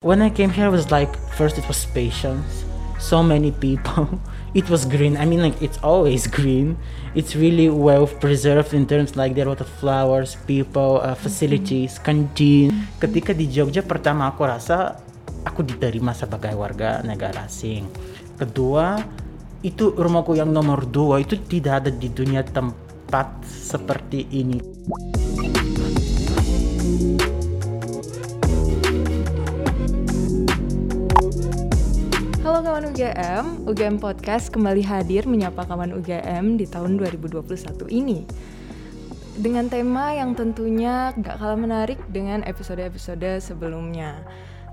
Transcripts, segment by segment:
When I came here, I was like, first it was patience. So many people. It was green. I mean, like it's always green. It's really well preserved in terms like there are a lot of flowers, people, uh, facilities, canteen. Ketika di Jogja pertama aku rasa aku diterima sebagai warga negara asing. Kedua, itu rumahku yang nomor dua itu tidak ada di dunia tempat seperti ini. Kawan UGM, UGM Podcast kembali hadir menyapa kawan UGM di tahun 2021 ini Dengan tema yang tentunya gak kalah menarik dengan episode-episode sebelumnya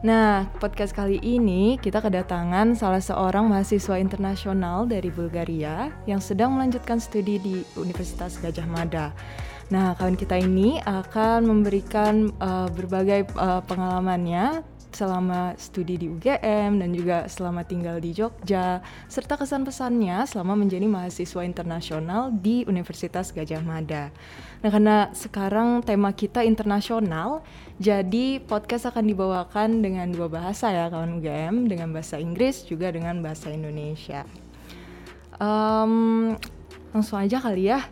Nah, podcast kali ini kita kedatangan salah seorang mahasiswa internasional dari Bulgaria yang sedang melanjutkan studi di Universitas Gajah Mada. Nah, kawan kita ini akan memberikan uh, berbagai uh, pengalamannya selama studi di UGM dan juga selama tinggal di Jogja, serta kesan-pesannya selama menjadi mahasiswa internasional di Universitas Gajah Mada. Nah, karena sekarang tema kita internasional, jadi podcast akan dibawakan dengan dua bahasa ya kawan UGM, dengan bahasa Inggris juga dengan bahasa Indonesia. Um, langsung aja kali ya.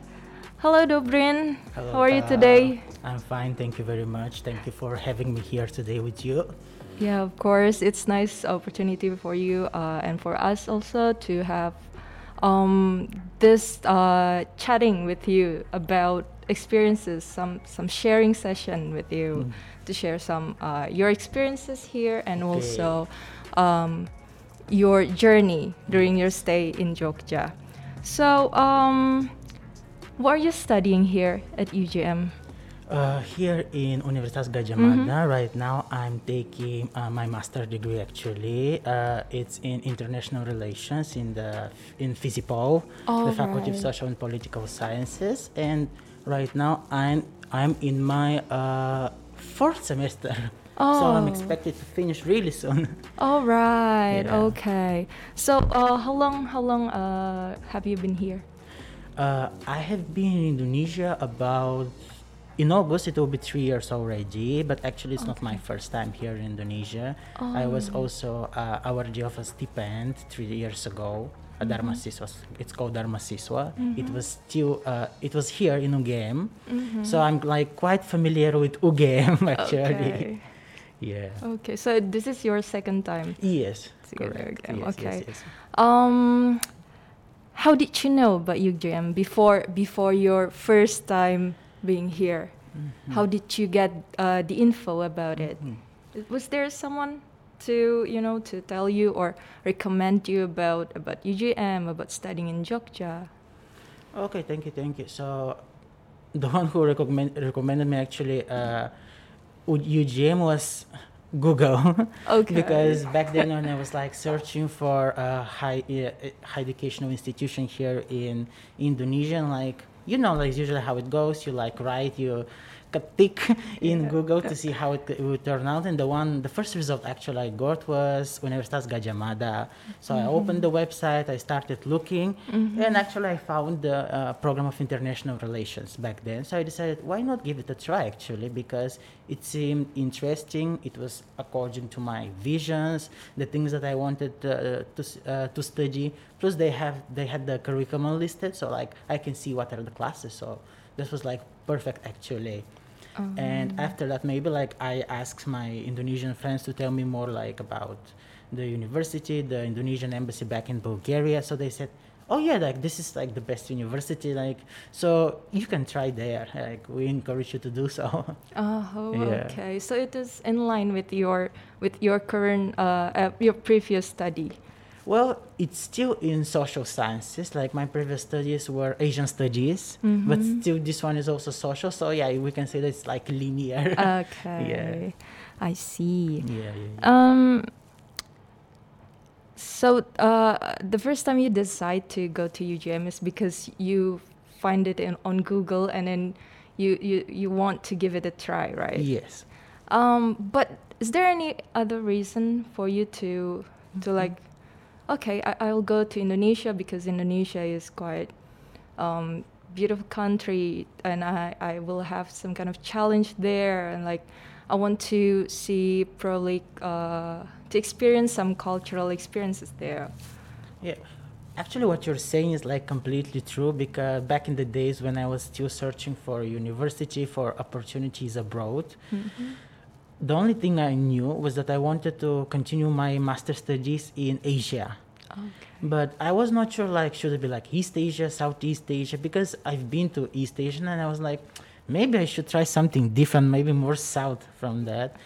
Hello Dobrin, Hello, how are you today? I'm fine, thank you very much. Thank you for having me here today with you. Yeah, of course. It's nice opportunity for you uh, and for us also to have um, this uh, chatting with you about experiences, some some sharing session with you to share some uh, your experiences here and Okay. also um, your journey during your stay in Jogja. So, um, what are you studying here at UGM? Uh, here in Universitas Gajah Mm-hmm. Mada, right now I'm taking uh, my master degree. Actually, uh, it's in international relations in the in FISIPOL, the Faculty of Social and Political Sciences, and right now I'm I'm in my uh, fourth semester. So I'm Oh. expected to finish really soon. All right. Yeah. Okay. So, uh, how long? How long uh, have you been here? Uh, I have been in Indonesia about in August. It will be three years already, but actually it's not my first time here in Indonesia. I was also uh, awardee of a stipend three years ago. A Darmasiswa. It's called Darmasiswa. It was still uh, it was here in UGM, so I'm like quite familiar with UGM actually. Okay. Yeah. Okay. So this is your second time. Yes. Correct. Yes, okay. Yes, yes. Um, how did you know about UGM before before your first time being here? Mm-hmm. How did you get uh, the info about it? Was there someone to you know to tell you or recommend you about about UGM about studying in Jogja? Okay, thank you, thank you. So, the one who recommend, recommended me actually, uh, UGM was Google. Okay. because back then when I was like searching for a high, uh, high educational institution here in Indonesia, like, you know, like usually how it goes, you like write, you tick in Yeah. Google to see how it, it would turn out. And the one, the first result actually I got was Universitas Gadjah Mada. So I opened the website, I started looking, and actually I found the uh, program of international relations back then. So I decided, why not give it a try actually, because it seemed interesting. It was according to my visions, the things that I wanted uh, to uh, to study. Plus they have they had the curriculum listed, so like I can see what are the classes. So this was like perfect actually. And after that, maybe like I asked my Indonesian friends to tell me more like about the university, the Indonesian embassy back in Bulgaria. So they said, "Oh yeah, like this is like the best university. Like so you can try there. Like we encourage you to do so." Oh, Yeah. okay. So it is in line with your with your current uh, uh, your previous study. Well, it's still in social sciences. Like my previous studies were Asian studies, but still this one is also social. So yeah, we can say that it's like linear. Okay. yeah. I see. yeah, yeah, yeah. Um. So uh, the first time you decide to go to UGM is because you find it in, on Google and then you, you you want to give it a try, right? Yes. Um, but is there any other reason for you to to like, okay, I, I'll go to Indonesia because Indonesia is quite um, beautiful country and I, I will have some kind of challenge there and like I want to see probably uh, to experience some cultural experiences there. Yeah. Actually, what you're saying is like completely true because back in the days when I was still searching for university, for opportunities abroad, the only thing I knew was that I wanted to continue my master studies in Asia. But I was not sure, like, should it be like East Asia, Southeast Asia? Because I've been to East Asia and I was like, maybe I should try something different, maybe more south from that.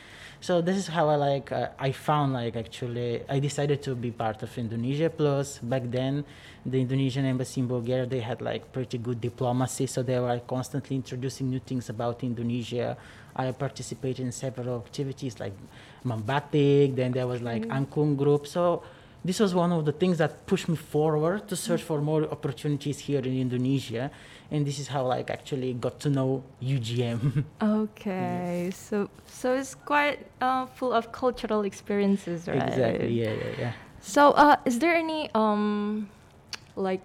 So this is how I like uh, I found like actually I decided to be part of Indonesia. Plus back then, the Indonesian embassy in Bulgaria they had like pretty good diplomacy, so they were constantly introducing new things about Indonesia. I participated in several activities like Mambatik. Then there was like Angklung group. So this was one of the things that pushed me forward to search for more opportunities here in Indonesia, and this is how like actually got to know UGM. Okay, so so it's quite uh, full of cultural experiences, right? exactly. Yeah, yeah, yeah. So, uh, is there any um, like,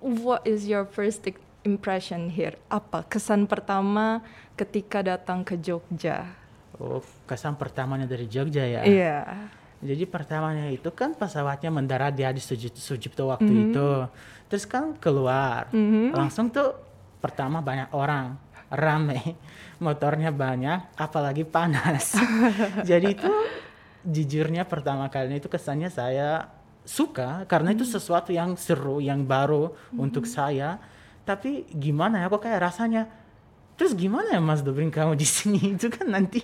what is your first impression here? Apa kesan pertama ketika datang ke Jogja? Oh, kesan pertamanya dari Jogja ya. Iya. Jadi pertamanya itu kan pesawatnya mendarat di Adi Suji- Sujipto waktu itu. Terus kan keluar. Langsung tuh pertama banyak orang, rame, motornya banyak, apalagi panas. Jadi itu jujurnya pertama kali itu kesannya saya suka karena itu sesuatu yang seru, yang baru untuk saya. Tapi gimana ya kok kayak rasanya Terus gimana ya Mas Dobrin kamu di sini itu kan nanti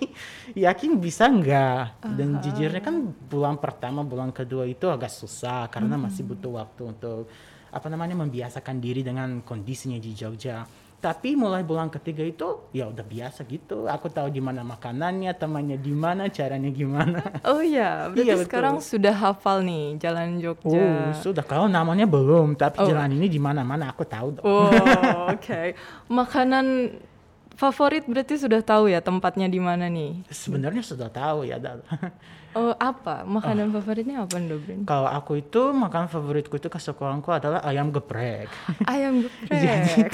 yakin bisa nggak? Dan jujurnya kan bulan pertama, bulan kedua itu agak susah karena masih butuh waktu untuk apa namanya membiasakan diri dengan kondisinya di Jogja. Tapi mulai bulan ketiga itu ya udah biasa gitu. Aku tahu di mana makanannya, temannya di mana, caranya gimana. Oh iya, berarti Iya, betul. sekarang sudah hafal nih jalan Oh, Jogja. sudah kalau namanya belum, tapi Oh. jalan ini di mana-mana aku tahu dong. Oh, oke. Makanan favorit berarti sudah tahu ya tempatnya di mana nih? Sebenarnya sudah tahu ya. Oh, apa? Makanan favoritnya apa, Dobrin? Kalau aku itu makan favoritku itu ke sekolahku adalah ayam geprek. Ayam geprek.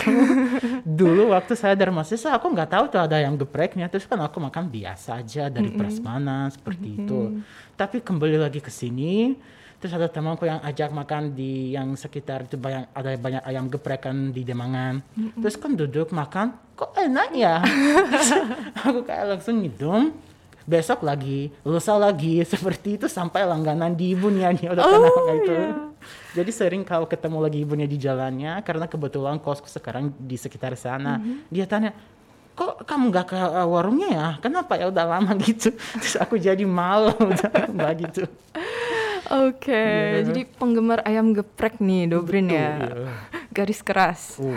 Dulu waktu saya dari mahasiswa aku nggak tahu tuh ada ayam gepreknya. Terus kan aku makan biasa aja dari prasmanan seperti itu. Tapi kembali lagi ke sini, terus ada temanku yang ajak makan di yang sekitar itu banyak ada banyak ayam geprek kan di Demangan. Terus kan duduk makan, kok enak ya? Aku kayak langsung ngidum. Besok lagi, lusa lagi, seperti itu sampai langganan di ibunya nih udah Oh, kenal itu. iya. Jadi sering kalau ketemu lagi ibunya di jalannya, karena kebetulan kosku sekarang di sekitar sana, dia tanya, kok kamu nggak ke uh, warungnya ya? Kenapa ya udah lama gitu? Terus aku jadi malu udah gitu. Oke, Iya. jadi penggemar ayam geprek nih, Dobrin Betul, ya. iya. Garis keras. Oh.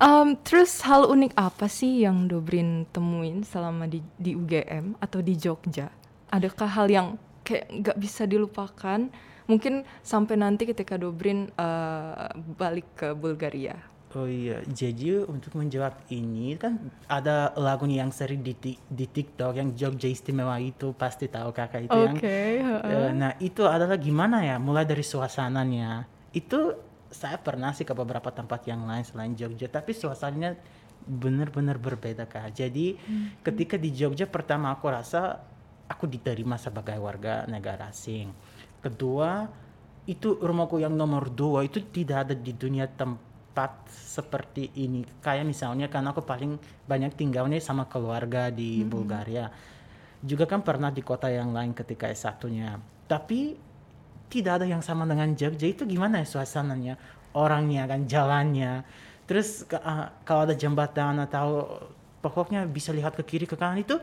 Um, terus hal unik apa sih yang Dobrin temuin selama di, di UGM atau di Jogja? Adakah hal yang kayak nggak bisa dilupakan? Mungkin sampai nanti ketika Dobrin uh, balik ke Bulgaria. Oh iya, jadi untuk menjawab ini kan ada lagunya yang sering di, di TikTok yang Jogja Istimewa itu pasti tahu kakak itu yang Oke, Eh, nah itu adalah gimana ya mulai dari suasananya. Itu saya pernah sih ke beberapa tempat yang lain selain Jogja tapi suasananya benar-benar berbeda kak. Jadi ketika di Jogja pertama aku rasa aku diterima sebagai warga negara asing. Kedua itu rumahku yang nomor dua itu tidak ada di dunia tempat seperti ini. Kayak misalnya kan aku paling banyak tinggalnya sama keluarga di Bulgaria. Juga kan pernah di kota yang lain ketika S1-nya. Tapi tidak ada yang sama dengan Jogja. Itu gimana ya suasananya, orangnya kan jalannya. Terus ah, kalau ada jembatan atau pokoknya bisa lihat ke kiri ke kanan itu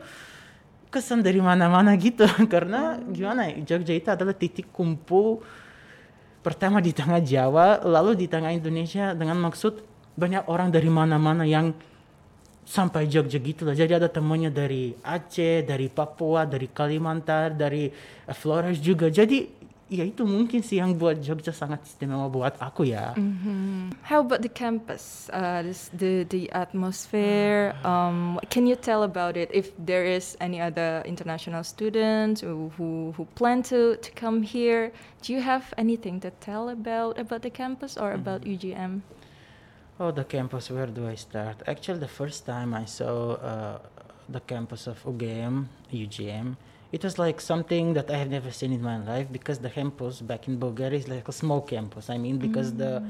kesan dari mana-mana gitu. Karena gimana ya Jogja itu adalah titik kumpul pertama di tengah Jawa lalu di tengah Indonesia dengan maksud banyak orang dari mana-mana yang sampai Jogja gitu lah. Jadi ada temannya dari Aceh, dari Papua, dari Kalimantan, dari Flores juga. Jadi ya itu mungkin sih yang buat Jogja sangat istimewa buat aku ya. How about the campus? Uh, this, the the atmosphere. Um, can you tell about it? If there is any other international students who who, plan to, to come here, do you have anything to tell about about the campus or about UGM? Oh, the campus, where do I start? Actually, the first time I saw uh, the campus of UGM, UGM, it was like something that I have never seen in my life because the campus back in Bulgaria is like a small campus. I mean, because the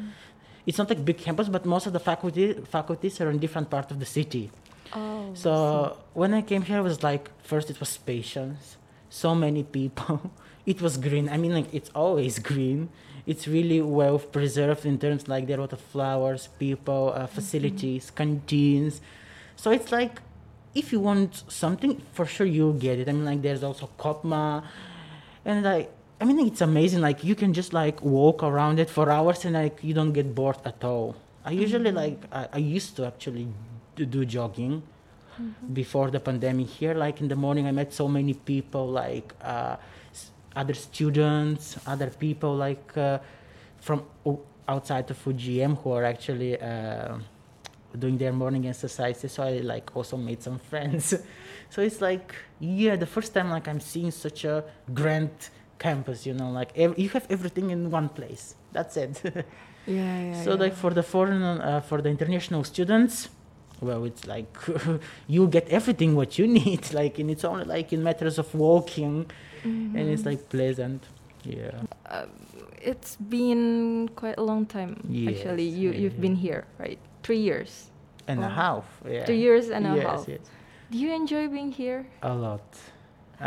it's not like big campus, but most of the faculty faculties are in different part of the city. Oh. So when I came here, it was like first it was patience, so many people. it was green. I mean, like it's always green. It's really well preserved in terms like there are a lot of flowers, people, uh, facilities, canteens. So it's like if you want something, for sure you'll get it. I mean, like there's also Kopma, and like I mean, it's amazing. Like you can just like walk around it for hours and like you don't get bored at all. I usually like I, I used to actually do, do jogging before the pandemic here. Like in the morning, I met so many people, like uh, other students, other people like uh, from outside of UGM who are actually uh, doing their morning exercises. So I like also made some friends. so it's like yeah, the first time like I'm seeing such a grand campus. You know, like ev- you have everything in one place. That's it. Yeah, yeah. so yeah. like for the foreign uh, for the international students well it's like you get everything what you need like and it's only like in matters of walking and it's like pleasant yeah it's been quite a long time actually. You yeah, you've been here, right? Three years. and a Oh. half yeah Two years and a yes, half. yes. Do you enjoy being here? a lot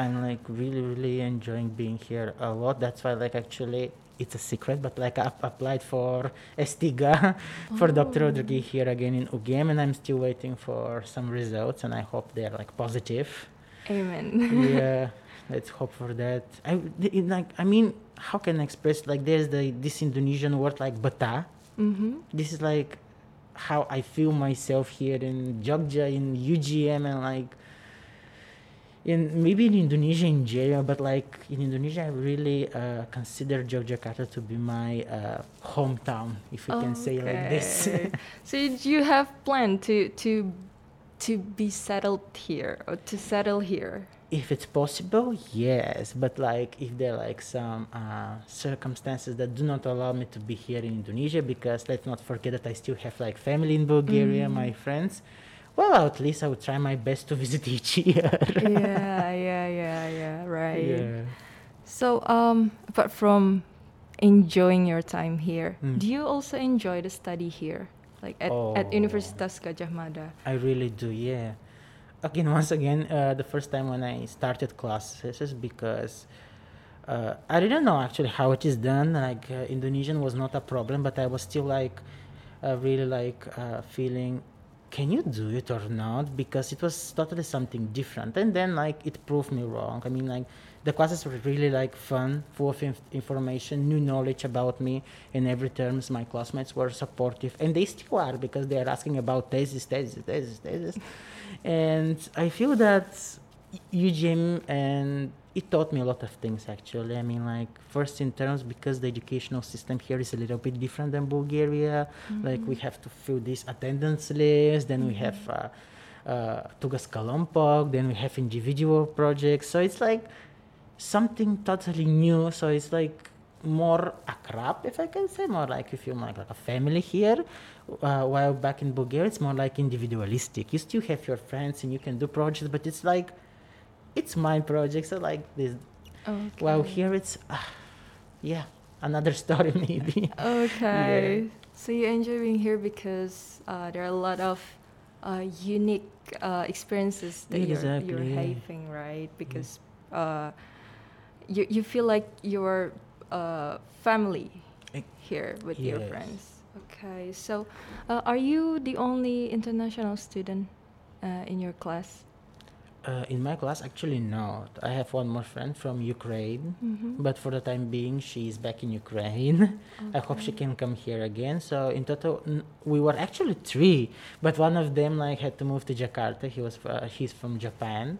i'm like really really enjoying being here a lot that's why like actually it's a secret but like i've applied for estiga for dr Oh. rodriguez here again in ugm and i'm still waiting for some results and i hope they're like positive Amen. yeah let's hope for that i it, like i mean how can i express like there's the this indonesian word like bata mm-hmm. this is like how i feel myself here in jogja in ugm and like in maybe in indonesia in general but like in indonesia i really uh, consider yogyakarta to be my uh, hometown if we can say like this so do you have plan to to to be settled here or to settle here? If it's possible yes but like if there are like some uh, circumstances that do not allow me to be here in indonesia because let's not forget that i still have like family in bulgaria my friends well at least i would try my best to visit each year yeah, yeah, yeah, yeah. Right. yeah So, um, apart from enjoying your time here, Mm. do you also enjoy the study here, like at, at Oh. Universitas Gadjah Mada? I really do, yeah. Again, once again, uh, the first time when I started classes because uh, I didn't know actually how it is done. Like uh, Indonesian was not a problem, but I was still like uh, really like uh, feeling, can you do it or not? Because it was totally something different. And then like it proved me wrong. I mean like the classes were really like fun, full of inf- information, new knowledge about me in every terms. My classmates were supportive, and they still are because they are asking about thesis, thesis, thesis, thesis. And I feel that UGM and it taught me a lot of things actually. I mean, like first in terms because the educational system here is a little bit different than Bulgaria. Like we have to fill this attendance list, then we have uh, uh, tugas kelompok, then we have individual projects. So it's like something totally new. So it's like more akrab, if I can say, more like you feel like, like a family here. Uh, while back in Bulgaria, it's more like individualistic. You still have your friends and you can do projects, but it's like, it's my project. So like this. Okay. While here, it's, ah, yeah, another story maybe. Okay. So you enjoy being here because uh, there are a lot of uh, unique uh, experiences that you're, you're having, right? Because uh, you you feel like you're uh, family here with your friends. Okay. So uh, are you the only international student uh, in your class? Uh, in my class, actually not. I have one more friend from Ukraine, Mm-hmm. but for the time being, she is back in Ukraine. I hope she can come here again. So in total, n- we were actually three, but one of them like had to move to Jakarta. He was uh, he's from Japan,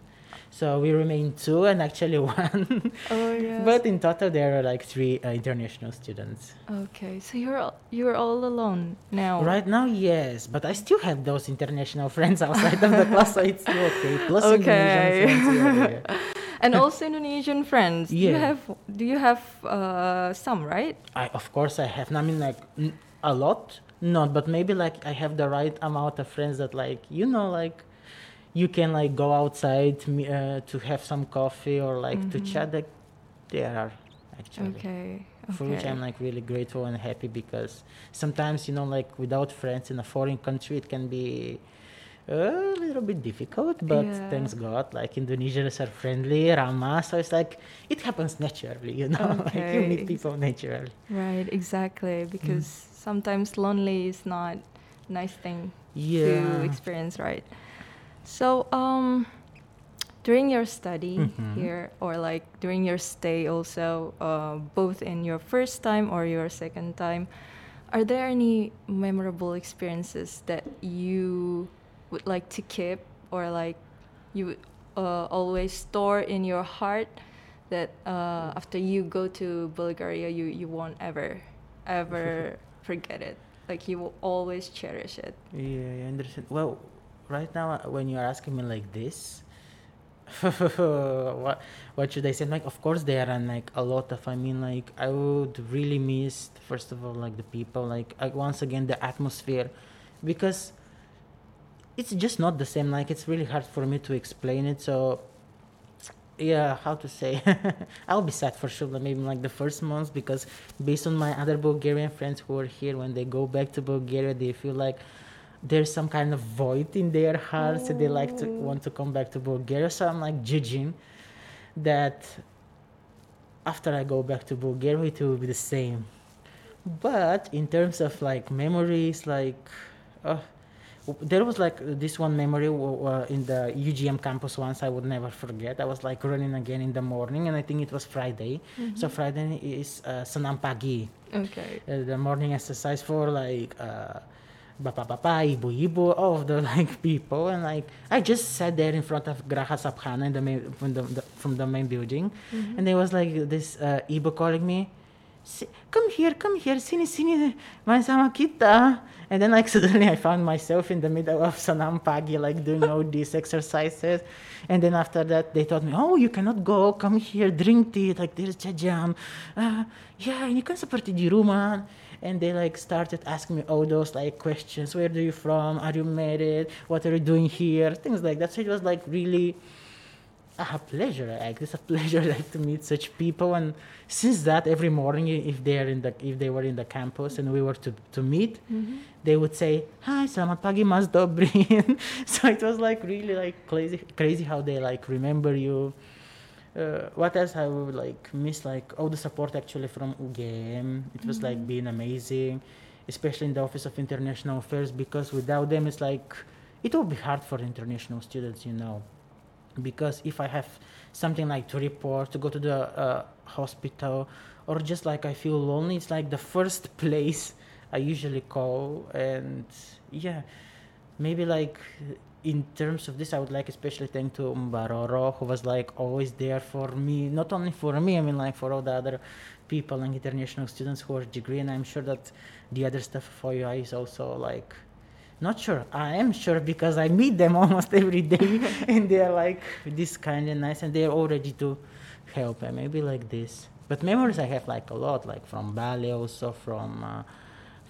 so we remain two and actually one. Oh yeah. but in total, there are like three uh, international students. okay. So you're all, you're all alone now. Right now, yes, but I still have those international friends outside of the class, so it's still okay. Plus Okay. Indonesian friends. Yeah, yeah. and also Indonesian friends. Do you have do you have uh, some right? I of course I have. I mean like n- a lot, not, but maybe like I have the right amount of friends that like you know like you can like go outside to, uh, to have some coffee or like to Mhm. chat. Like, there are actually. Okay. For which. I'm like really grateful and happy because sometimes you know like without friends in a foreign country it can be a little bit difficult but Yeah. thanks God like Indonesians are friendly ramah so it's like it happens naturally you know like you meet people naturally Right, exactly. Because Mm. sometimes lonely is not a nice thing yeah to experience, right? So, um, during your study Mhm. here, or like during your stay, also, uh, both in your first time or your second time, are there any memorable experiences that you would like to keep, or like you would uh, always store in your heart? That uh, after you go to Bulgaria, you, you won't ever, ever forget it. Like you will always cherish it. Yeah, I understand. Well, right now uh, when you are asking me like this, what what should I say? Like, of course there are like a lot of. I mean, like I would really miss first of all like the people, like once again the atmosphere, because it's just not the same. Like it's really hard for me to explain it. So yeah, how to say? I'll be sad for sure. Maybe like the first months because based on my other Bulgarian friends who are here, when they go back to Bulgaria, they feel like there's some kind of void in their hearts and they like to Oh. want to come back to Bulgaria. So I'm like judging that after I go back to Bulgaria, it will be the same. But in terms of like memories, like uh, there was like this one memory w- uh, in the UGM campus once I would never forget. I was like running again in the morning, and I think it was Friday. So Friday is uh, Senam Pagi, Okay. uh, the morning exercise for like uh, bapa-bapa, ibu-ibu, all of the like people, and like I just sat there in front of Graha Sabkhana in the main, from the, the from the main building, and there was like this uh, ibu calling me, "Come here, come here, sini sini, main sama kita." And then like suddenly I found myself in the middle of Senam Pagi, like doing all these exercises. And then after that, they told me, "Oh, you cannot go. Come here, drink tea. Like there's jajam. Uh, yeah, ini kan seperti di rumah." And they like started asking me all those like questions. Where are you from? Are you married? What are you doing here? Things like that. So it was like really a pleasure. Like it's a pleasure like to meet such people. And since that, every morning, if they are in the if they were in the campus and we were to to meet, mm-hmm. they would say, "Hi, selamat pagi, Mas Dobrin." so it was like really like crazy, crazy how they like remember you. Uh, what else I would like miss like all the support actually from UGM. It was like being amazing, especially in the Office of International Affairs because without them it's like it will be hard for international students, you know because if I have something like to report, to go to the uh, hospital, or just like I feel lonely, it's like the first place I usually call. And yeah, maybe like in terms of this, I would like especially thank to Mbaroro, who was like always there for me, not only for me, I mean like for all the other people and international students who are degree, and I'm sure that the other stuff for you is also like not sure. I am sure because I meet them almost every day, and they are like this kind and nice, and they are all ready to help. And maybe like this. But memories I have like a lot, like from Bali, also from uh,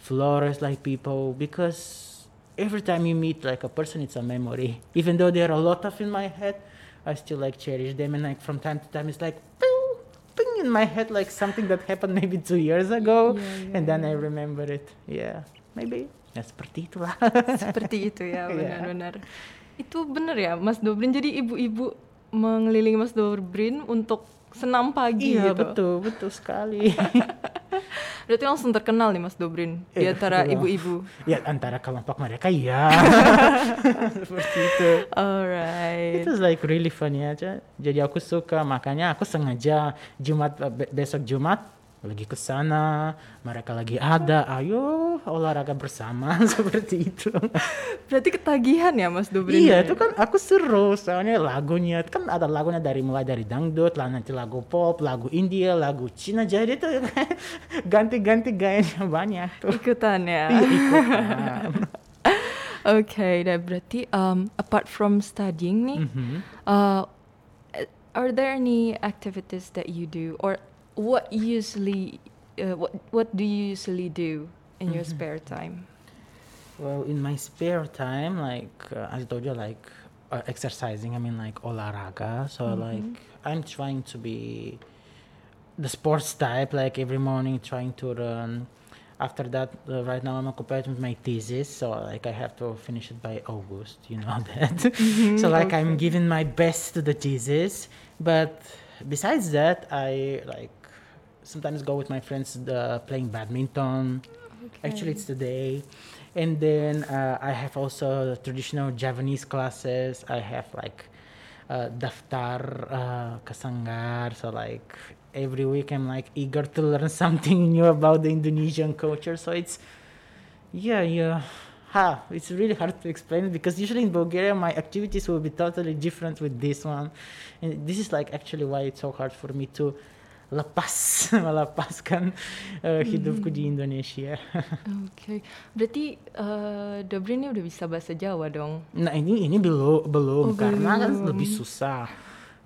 Flores, like people, because every time you meet like a person, it's a memory. Even though there are a lot of in my head, I still like cherish them, and like from time to time, it's like. Ping, ping in my head like something that happened maybe two years ago Yeah, yeah, and then I yeah. remember it yeah maybe ya seperti itulah Seperti itu ya, Iya. benar-benar. Itu benar ya, Mas Dobrin. Jadi ibu-ibu mengelilingi Mas Dobrin untuk senam pagi iya gitu. betul betul sekali Berarti langsung terkenal nih Mas Dobrin di Iya, antara ibu-ibu. ya antara kelompok mereka ya seperti itu Alright. itu like really funny aja jadi aku suka makanya aku sengaja Jumat be- besok Jumat lagi ke sana mereka lagi ada ayo olahraga bersama seperti itu Berarti ketagihan ya Mas Dobrin. iya ya? itu kan aku seru soalnya lagunya kan ada lagunya dari mulai dari dangdut lah nanti lagu pop lagu India lagu Cina jadi itu ganti-ganti gayanya banyak tuh Ikutan ya. Iya, ikutan. Okay, berarti um, apart from studying nih, Mhm. uh, are there any activities that you do, or what usually, uh, what what do you usually do in your Mhm. spare time? Well, in my spare time, like uh, I told you, like uh, exercising. I mean like olahraga. So like I'm trying to be the sports type. Like every morning, trying to run. After that, uh, right now I'm occupied with my thesis, so like I have to finish it by August. You know that. so like I'm giving my best to the thesis, but besides that, I like sometimes go with my friends uh, playing badminton. Actually, it's today. And then uh, I have also traditional Javanese classes. I have like uh, daftar uh, kasanggar. So like every week I'm like eager to learn something new about the Indonesian culture. So it's yeah, yeah. Ha, it's really hard to explain because usually in Bulgaria my activities will be totally different with this one. And this is like actually why it's so hard for me to lepas melepaskan uh, hidupku di Indonesia. Oke, berarti uh, Dobrin ini udah bisa bahasa Jawa dong. Nah ini ini belum belum Oh, karena kan belum. lebih susah.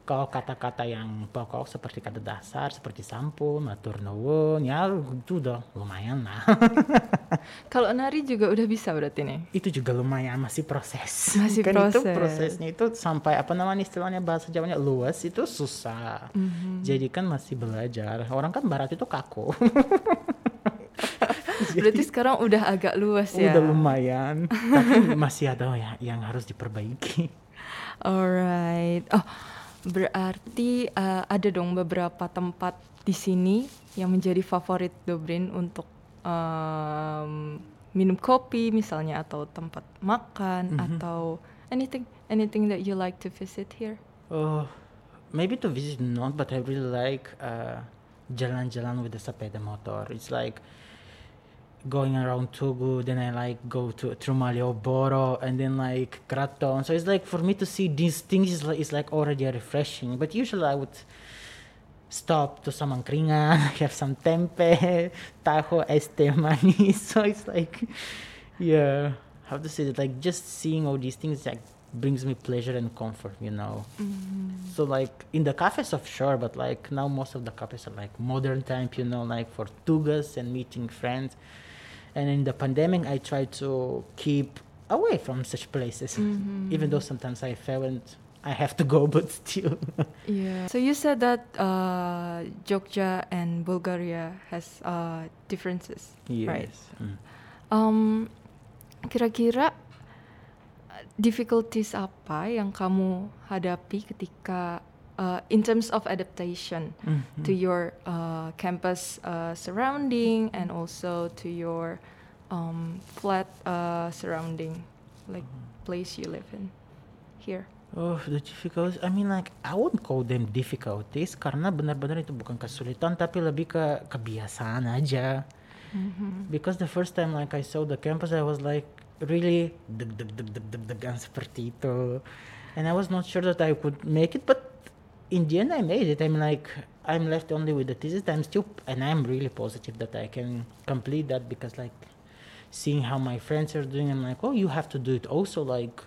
Kalau kata-kata yang pokok seperti kata dasar seperti sampun, matur nuwun, ya itu udah lumayan lah. Kalau nari juga udah bisa berarti nih. itu juga lumayan masih proses. Masih kan itu proses. prosesnya itu sampai apa namanya istilahnya bahasa Jawanya luas itu susah. Mhm. Jadi kan masih belajar. Orang kan barat itu kaku. Berarti sekarang udah agak luas ya. Udah lumayan, tapi masih ada ya yang harus diperbaiki. Alright. Oh, berarti uh, ada dong beberapa tempat di sini yang menjadi favorit Dobrin untuk um, minum kopi misalnya atau tempat makan atau anything anything that you like to visit here. Oh, maybe to visit not, but I really like uh, jalan-jalan with the sepeda motor. It's like going around Tugu, then I like go to through Malioboro and then like Kraton. So it's like for me to see these things is like, is like already refreshing. But usually I would stop to some angkringan, have some tempe, taho, este manis. So it's like, yeah, how to say that? Like just seeing all these things like brings me pleasure and comfort, you know. Mm. So like in the cafes of sure, but like now most of the cafes are like modern type, you know, like for tugas and meeting friends. And in the pandemic, I try to keep away from such places, even though sometimes I feel and I have to go, but still. Yeah. So you said that uh, Jogja and Bulgaria has uh, differences, right? yes. Mm. Um, kira-kira uh, difficulties apa yang kamu hadapi ketika uh, in terms of adaptation to your uh, campus uh, surrounding and also to your um, flat uh, surrounding, like place you live in here? Oh, the difficulties. I mean, like I wouldn't call them difficulties karena benar-benar itu bukan kesulitan, tapi lebih ke kebiasaan aja. Because the first time like I saw the campus, I was like really deg deg deg deg deg degan seperti itu, and I was not sure that I could make it, but in the end I made it. I'm like I'm left only with the thesis. I'm still, and I'm really positive that I can complete that because like seeing how my friends are doing, I'm like, oh, you have to do it also. Like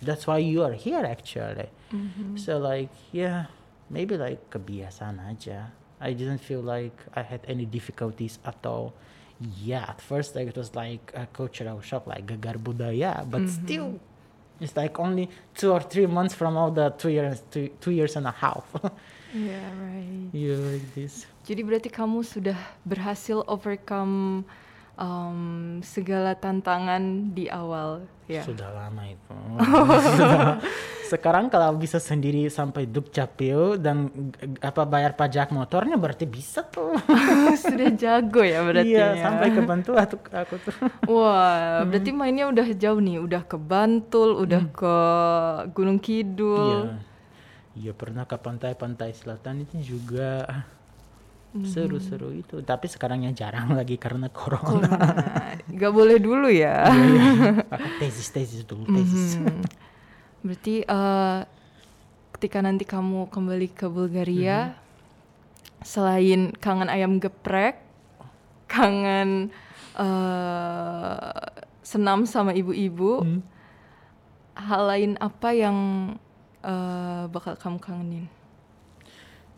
that's why you are here actually. Mm-hmm. So like yeah, maybe like kebiasaan aja. I didn't feel like I had any difficulties at all. Yeah, at first like it was like a cultural shock, like gagar budaya, but mm-hmm. still, it's like only two or three months from all the two years, two, two years and a half. Yeah, right. yeah, like this. Jadi berarti kamu sudah berhasil overcome um, segala tantangan di awal, ya? Sudah lama itu. Sekarang kalau bisa sendiri sampai dukcapil dan apa bayar pajak motornya berarti bisa tuh. sudah jago ya berarti. iya, ya. sampai ke Bantua tuh aku tuh. Wah, berarti mainnya udah jauh nih, udah ke Bantul, udah ke Gunung Kidul. Iya. Iya pernah ke pantai-pantai selatan itu juga seru-seru itu. Tapi sekarangnya jarang lagi karena corona. Nah, Gak boleh dulu ya. Iya. tesis tesis dulu tesis. Mhm. Berarti eh, ketika nanti kamu kembali ke Bulgaria, selain kangen ayam geprek, kangen eh, senam sama ibu-ibu, Hmm. hal lain apa yang eh, bakal kamu kangenin?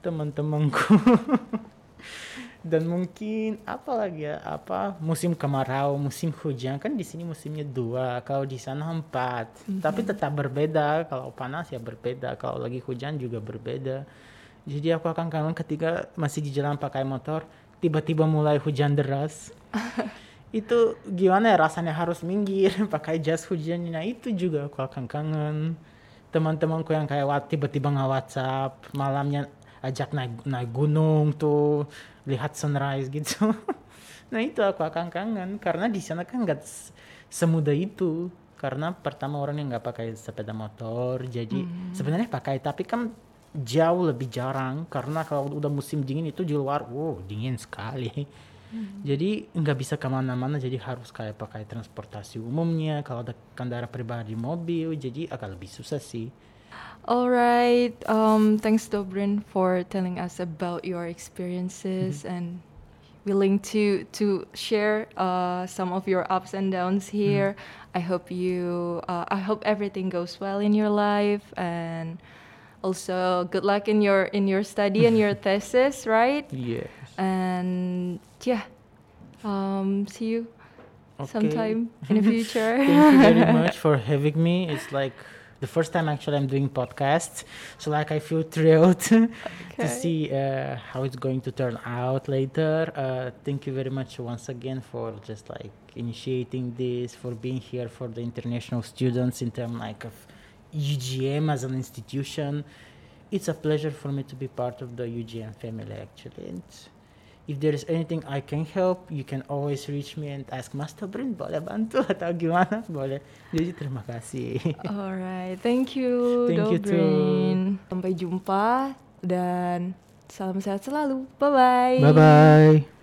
Teman-temanku. dan mungkin apa lagi ya apa musim kemarau musim hujan. Kan di sini musimnya dua kalau di sana empat. Tapi tetap berbeda. Kalau panas ya berbeda. Kalau lagi hujan juga berbeda. Jadi aku akan kangen ketika masih di jalan pakai motor tiba-tiba mulai hujan deras. Itu gimana ya rasanya harus minggir pakai jas hujan. Nah itu juga aku akan kangen. Teman-temanku yang kayak tiba-tiba nggak WhatsApp malamnya ajak naik naik gunung tuh lihat sunrise gitu. Nah itu aku akan kangen. Karena di sana kan nggak semudah itu. Karena pertama orang yang nggak pakai sepeda motor jadi sebenarnya pakai. Tapi kan jauh lebih jarang. Karena kalau udah musim dingin itu di luar wow dingin sekali. Jadi nggak bisa ke mana-mana. Jadi harus kayak pakai transportasi umumnya. Kalau ada kendaraan pribadi mobil jadi agak lebih susah sih Alright, um, thanks Dobrin for telling us about your experiences and willing to to share uh, some of your ups and downs here. I hope you, uh, I hope everything goes well in your life, and also good luck in your in your study and your thesis, right? yes And yeah, um, see you Okay. sometime in the future. Thank you very much for having me. It's like the first time actually I'm doing podcasts, so like I feel thrilled to see uh, how it's going to turn out later. Uh, thank you very much once again for just like initiating this, for being here for the international students in terms like of UGM as an institution. It's a pleasure for me to be part of the UGM family actually. If there is anything I can help, you can always reach me and ask Mas Tobrin boleh bantu atau gimana? Boleh. Jadi terima kasih. Alright, thank you, Thank you too. Dobrin. Sampai jumpa dan salam sehat selalu. Bye bye. bye.